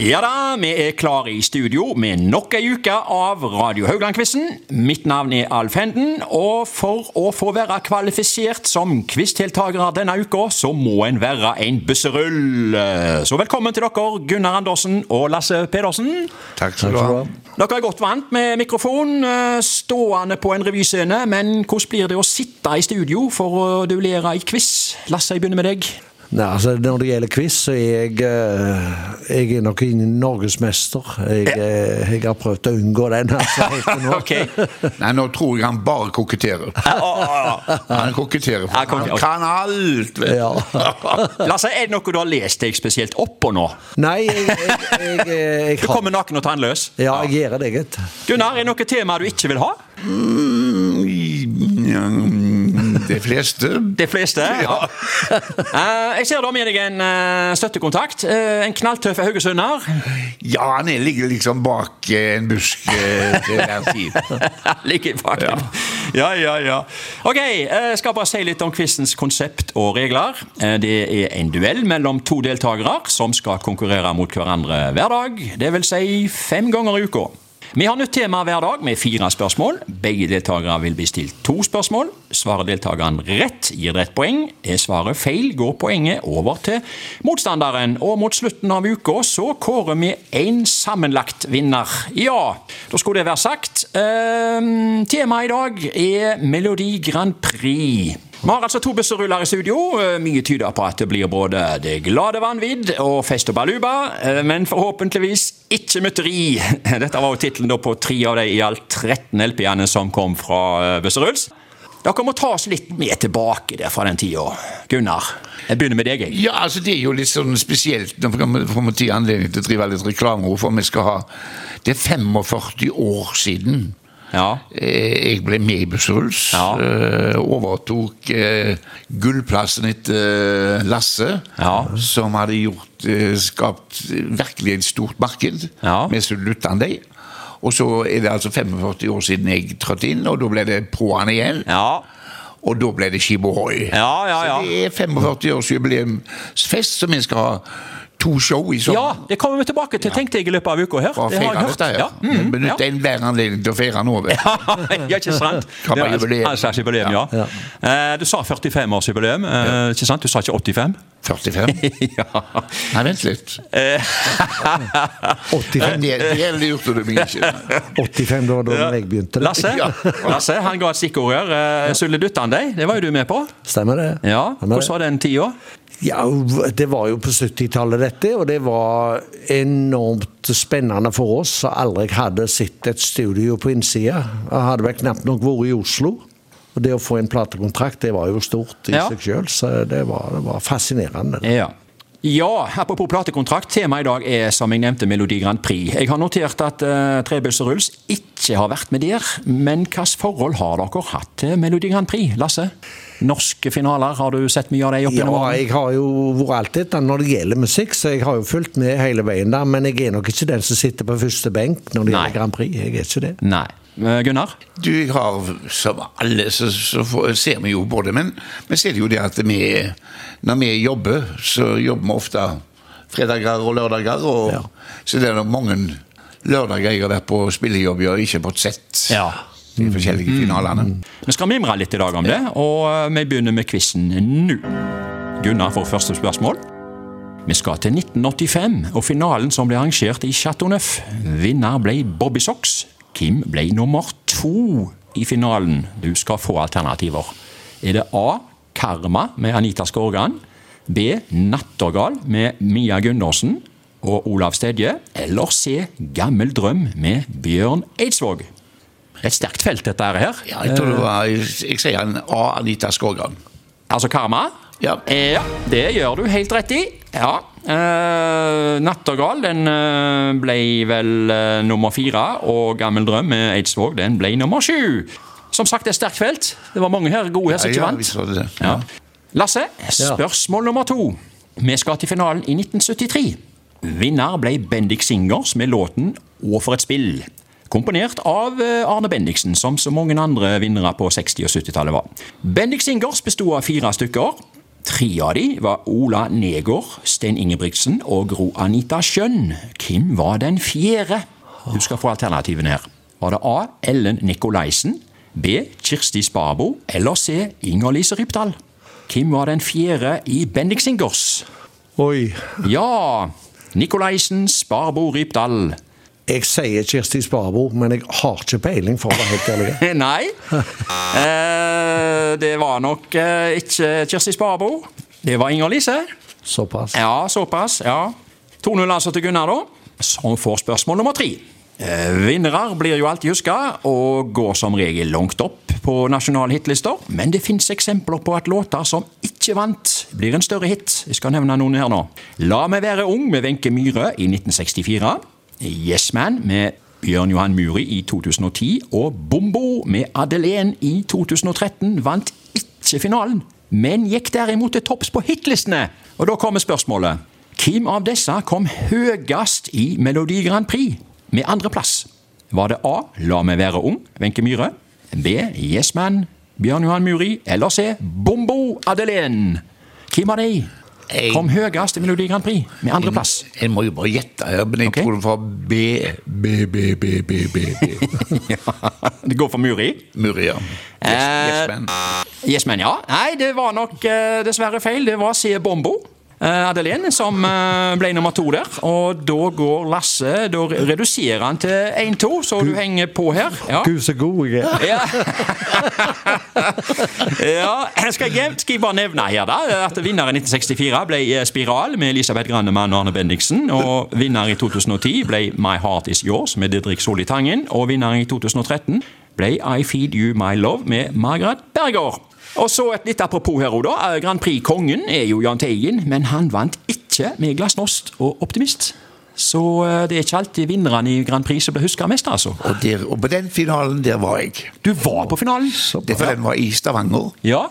Ja da, vi er klare i studio med nok ei uke av Radio Haugland-quizen. Mitt navn er Alf Henden, og for å få være kvalifisert som quizdeltakere denne uka, så må en være en busserull. Så velkommen til dere, Gunnar Andersen og Lasse Pedersen. Takk skal du ha. Dere er godt vant med mikrofon, eh, stående på en revyscene, men hvordan blir det å sitte i studio for å duellere i quiz? Lasse, jeg begynner med deg. Nei, altså Når det gjelder quiz, så er jeg, eh, jeg er nok ingen norgesmester. Jeg, eh, jeg har prøvd å unngå den. Altså, helt nå. okay. Nei, nå tror jeg han bare koketterer. Han koketterer. Han kan alt, vet. Ja. Lasse, er det noe du har lest deg spesielt opp på nå? Nei, jeg, jeg, jeg, jeg, Du har kommer naken og tannløs. Ja, jeg gjør det, gitt. Gunnar, er det noe tema du ikke vil ha? Mm, ja, mm, De fleste. De fleste? Ja. Eh, jeg ser du har med deg en eh, støttekontakt. eh, en knalltøff haugesunder. Ja, han er, ligger liksom bak en busk til hver tid. ligger bak. Ja. ja, ja, Ok, jeg skal bare si litt om quizens konsept og regler. Det er en duell mellom to deltakere som skal konkurrere mot hverandre hver dag. Det vil si fem ganger i uka. Vi har nytt tema hver dag med fire spørsmål. Begge deltakere vil bli stilt to spørsmål. Svarer deltakeren rett, gir det ett poeng. Er svaret feil, går poenget over til motstanderen. Og mot slutten av uka så kårer vi en sammenlagt vinner. Ja, da skulle det være sagt. Ehm, temaet i dag er Melodi Grand Prix. Vi har altså to busseruller i studio. Eh, Mye tyder på at det blir både det glade vanvidd og fest og baluba, eh, men forhåpentligvis ikke mytteri. Dette var jo tittelen på tre av de i alt 13 LP-ene som kom fra eh, Busseruls. Dere må ta oss litt med tilbake der fra den tida. Gunnar, jeg begynner med deg. Ja, altså Det er jo litt sånn spesielt Nå får vi- får anledning til å drive litt reklame, for vi skal ha Det er 45 år siden Ja. eh, jeg ble med i Busseruls. Ja. eh, Overtok eh, gullplassen etter Lasse, Ja. som hadde gjort skapt virkelig et stort marked med Sulutandi. Og så er det altså 45 år siden jeg trådte inn, og da ble det på'n igjen. Ja. Og da ble det Skibohoi. Ja, ja, ja. Så det er 45-årsjubileumsfest som vi skal ha to show i sommer. ja, det kommer vi tilbake til, tenkte jeg i løpet av uka her. Det har jeg hørt. dette ja. Ja. Mm, Benytt ja. enhver anledning til å feire nå. vet du. ja, ikke sant? Det var jubileum. altså ja. Ja. Uh, Du sa 45-årsjubileum, uh, ikke sant? Du sa ikke 85? 45? ja. Nei, vent litt. Eh, 85, Det, det lurte du meg ikke. 85 da, da jeg begynte. Lasse, Lasse han ga et stikkord her. Sulle Duttan deg, det var jo du med på. Stemmer det? Ja, Hvordan var den tida? Ja, Det var jo på 70-tallet, dette, og det var enormt spennende for oss som aldri hadde sett et studio på innsida. Jeg hadde vel knapt nok vært i Oslo. Og Det å få en platekontrakt det var jo stort i Ja. seg sjøl, så det var, det var fascinerende. Ja. Ja, apropos platekontrakt. Temaet i dag er som jeg nevnte Melodi Grand Prix. Jeg har notert at uh, og Ruls ikke har vært med der. Men hvilket forhold har dere hatt til Melodi Grand Prix, Lasse? Norske finaler, har du sett mye av det opp Ja, gjennom årene? jeg har jo vært alltid når det gjelder musikk, så jeg har jo fulgt med hele veien der. Men jeg er nok ikke den som sitter på første benk når det Nei. gjelder Grand Prix. Jeg er ikke det. Nei. Eh, Gunnar? Du, jeg har, som alle, så, så får- ser vi jo på det, men vi ser jo det at vi, når vi jobber, så jobber vi ofte fredager og lørdager, og Ja. så det er nok mange lørdager jeg har vært på spillejobb og ikke fått sett Ja. de forskjellige finalene. Vi skal mimre litt i dag om det, og eh, vi begynner med quizen nå. Gunnar får første spørsmål. Vi skal til 1985 og finalen som ble arrangert i Chateau Neuf. Vinner ble Bobby Socks. Kim ble nummer to i finalen. Du skal få alternativer. Er det A. Karma med Anita Skorgan. B. Nattergal med Mia Gundersen og Olav Stedje. Eller C. Gammel drøm med Bjørn Eidsvåg. Et sterkt felt, dette her. Ja, jeg tror det var, jeg, jeg sier en A. Anita Skårgan. Altså Karma? Ja. ja, det gjør du helt rett i. Ja. Nattergal den eh, ble vel eh, nummer fire, og Gammel drøm med Eidsvåg den ble nummer sju. Som sagt, det er sterkt felt. Det var mange her gode her som ikke vant. Ja. Lasse, spørsmål nummer to. Vi skal til finalen i 1973. Vinner ble Bendik Singers med låten 'Å for et spill'. Komponert av eh, Arne Bendiksen, som så mange andre vinnere på 60- og 70-tallet var. Bendik Singers besto av fire stykker. Tre av de var Ola Negård, Stein Ingebrigtsen og Gro Anita Skjønn. Hvem var den fjerde? Du skal få alternativene her. Var det A. Ellen Nikolaisen, B. Kirsti Sparbo eller C. Inger-Lise Rypdal? Hvem var den fjerde i Bendiksingers? Oi. Ja, Nikolaisen, Sparbo, Rypdal. Jeg sier Kirsti Sparbo, men jeg har ikke peiling, for å være helt ærlig. Nei. Eh, det var nok eh, ikke Kirsti Sparbo. Det var Inger-Lise. Såpass. Ja, såpass. ja. 2-0 altså til Gunnar, da. Som får spørsmål nummer tre. Eh, Vinnere blir jo alltid huska, og går som regel langt opp på nasjonale hitlister. Men det fins eksempler på at låter som ikke vant, blir en større hit. Jeg skal nevne noen her nå. La meg være ung med Wenche Myhre i 1964. Yes Man med Bjørn Johan Muri i 2010. Og Bombo med Adelén i 2013 vant ikke finalen, men gikk derimot til topps på hitlistene. Og da kommer spørsmålet. Hvem av disse kom høyest i Melodi Grand Prix med andreplass? Var det A. La meg være ung, Wenche Myhre. B. Yes Man, Bjørn Johan Muri. Eller C. Bombo Adelén. Hvem av de Jeg- kom høyest i Melodi Grand Prix med andreplass? Jeg må jo bare gjette her, men jeg okay. tror det var B, B, B, B, B, B, B. Det går for Muri. Muria. Yes, Eh, yes, man. Yes, men ja. Nei, det var nok uh, dessverre feil. Det var C. Bombo. Eh, Adelén som eh, ble nummer to der. Og da går Lasse Da reduserer han til 1-2, så du henger på her. Ja. Gud, så god jeg er. Ja. ja, skal jeg, skal jeg bare nevne her da at vinneren i 1964 ble eh, Spiral med Elisabeth Grannemann og Arne Bendiksen. Og vinner i 2010 ble My Heart Is Yours med Didrik Solli Tangen. Og vinneren i 2013 ble I Feed You My Love med Margaret Berger. Og så et litt apropos her da. Grand Prix-kongen er jo Jahn Teigen, men han vant ikke med Glasnost og Optimist. Så eh, det er ikke alltid vinnerne i Grand Prix som blir huska mest, altså. Og, der, og på den finalen, der var jeg. Du var på finalen. Det var den var i Stavanger. Ja.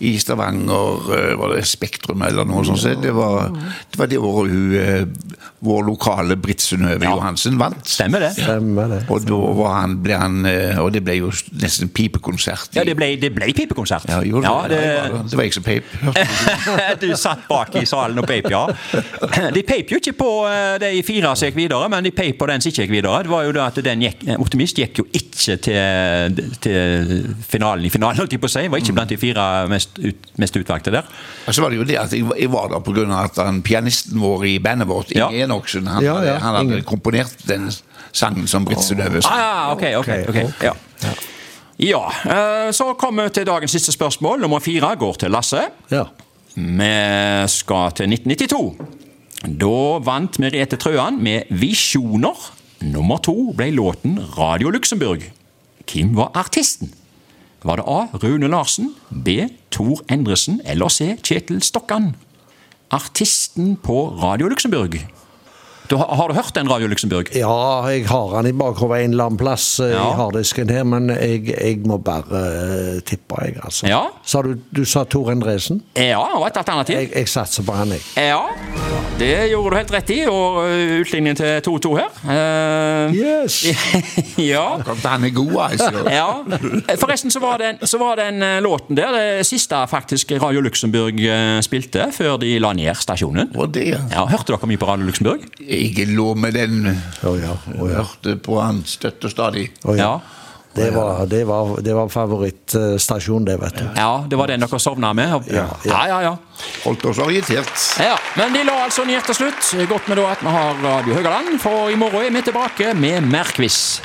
I Stavanger eh, var det Spektrum eller noe sånt. Ja. Det var det, var det året hun, eh, vår lokale Britt Synnøve Ja. Johansen vant. Stemmer det. Stemmer det. Og da var han, ble han eh, Og det ble jo nesten pipekonsert. Ja, det ble, det ble pipekonsert. Ja, jo, det, det, det, det var jeg som peip. Du satt bak i salen og peip, ja. De peip jo ikke på de fire som gikk videre, men de peip på den som ikke gikk videre. Det var jo da at den gikk, Optimist gikk jo ikke til, til finalen i finalen, holdt jeg på å si. Var ikke blant de fire mest, ut, mest utvalgte der. Og så var det jo det at jeg, jeg var der pga. at han, pianisten vår i bandet vårt, Inge Ja. Enoksen, han, Ja, ja, han hadde Inge. komponert den sangen som Britt Synnøve sang. Ah, okay, okay, okay, okay. Ja. Ja, eh, så kommer vi til dagens siste spørsmål. Nummer fire går til Lasse. Ja. Vi skal til 1992. Da vant Merete Trøan med 'Visjoner'. Nummer to ble låten 'Radio Luxembourg'. Hvem var artisten? Var det A. Rune Larsen, B. Tor Endresen eller C. Kjetil Stokkan? Artisten på Radio Luxembourg. Du, har, du hørt den Radio Luxembourg? Ja, jeg har den i bakhodet en eller annen plass eh, Ja. i harddisken her, men jeg, jeg må bare uh, tippe, jeg, altså. Ja. Sa du, du sa Tor Endresen? Ja, og et alternativ. Jeg, jeg satser på han, jeg. Ja, det gjorde du helt rett i. Og ø, utligningen til 2-2 her. Uh, Yes! ja. Den er god, altså. Ja. Forresten så var den, så var den eh, låten der det siste faktisk Radio Luxembourg eh, spilte før de la ned stasjonen. Og det, Ja, Hørte dere mye på Radio Luxembourg? Jeg lå med den Oh, ja. Oh, og ja. hørte på han støtt og stadig. Oh, ja. Ja. Det var, det var, det var favorittstasjonen, det, vet du. Ja, Det var den dere sovna med? Ja, ja, ja. ja. ja. Holdt oss orientert. Ja, Men de la altså ned til slutt. Godt med da at vi har Radio Høgaland, for i morgen er vi tilbake med mer quiz.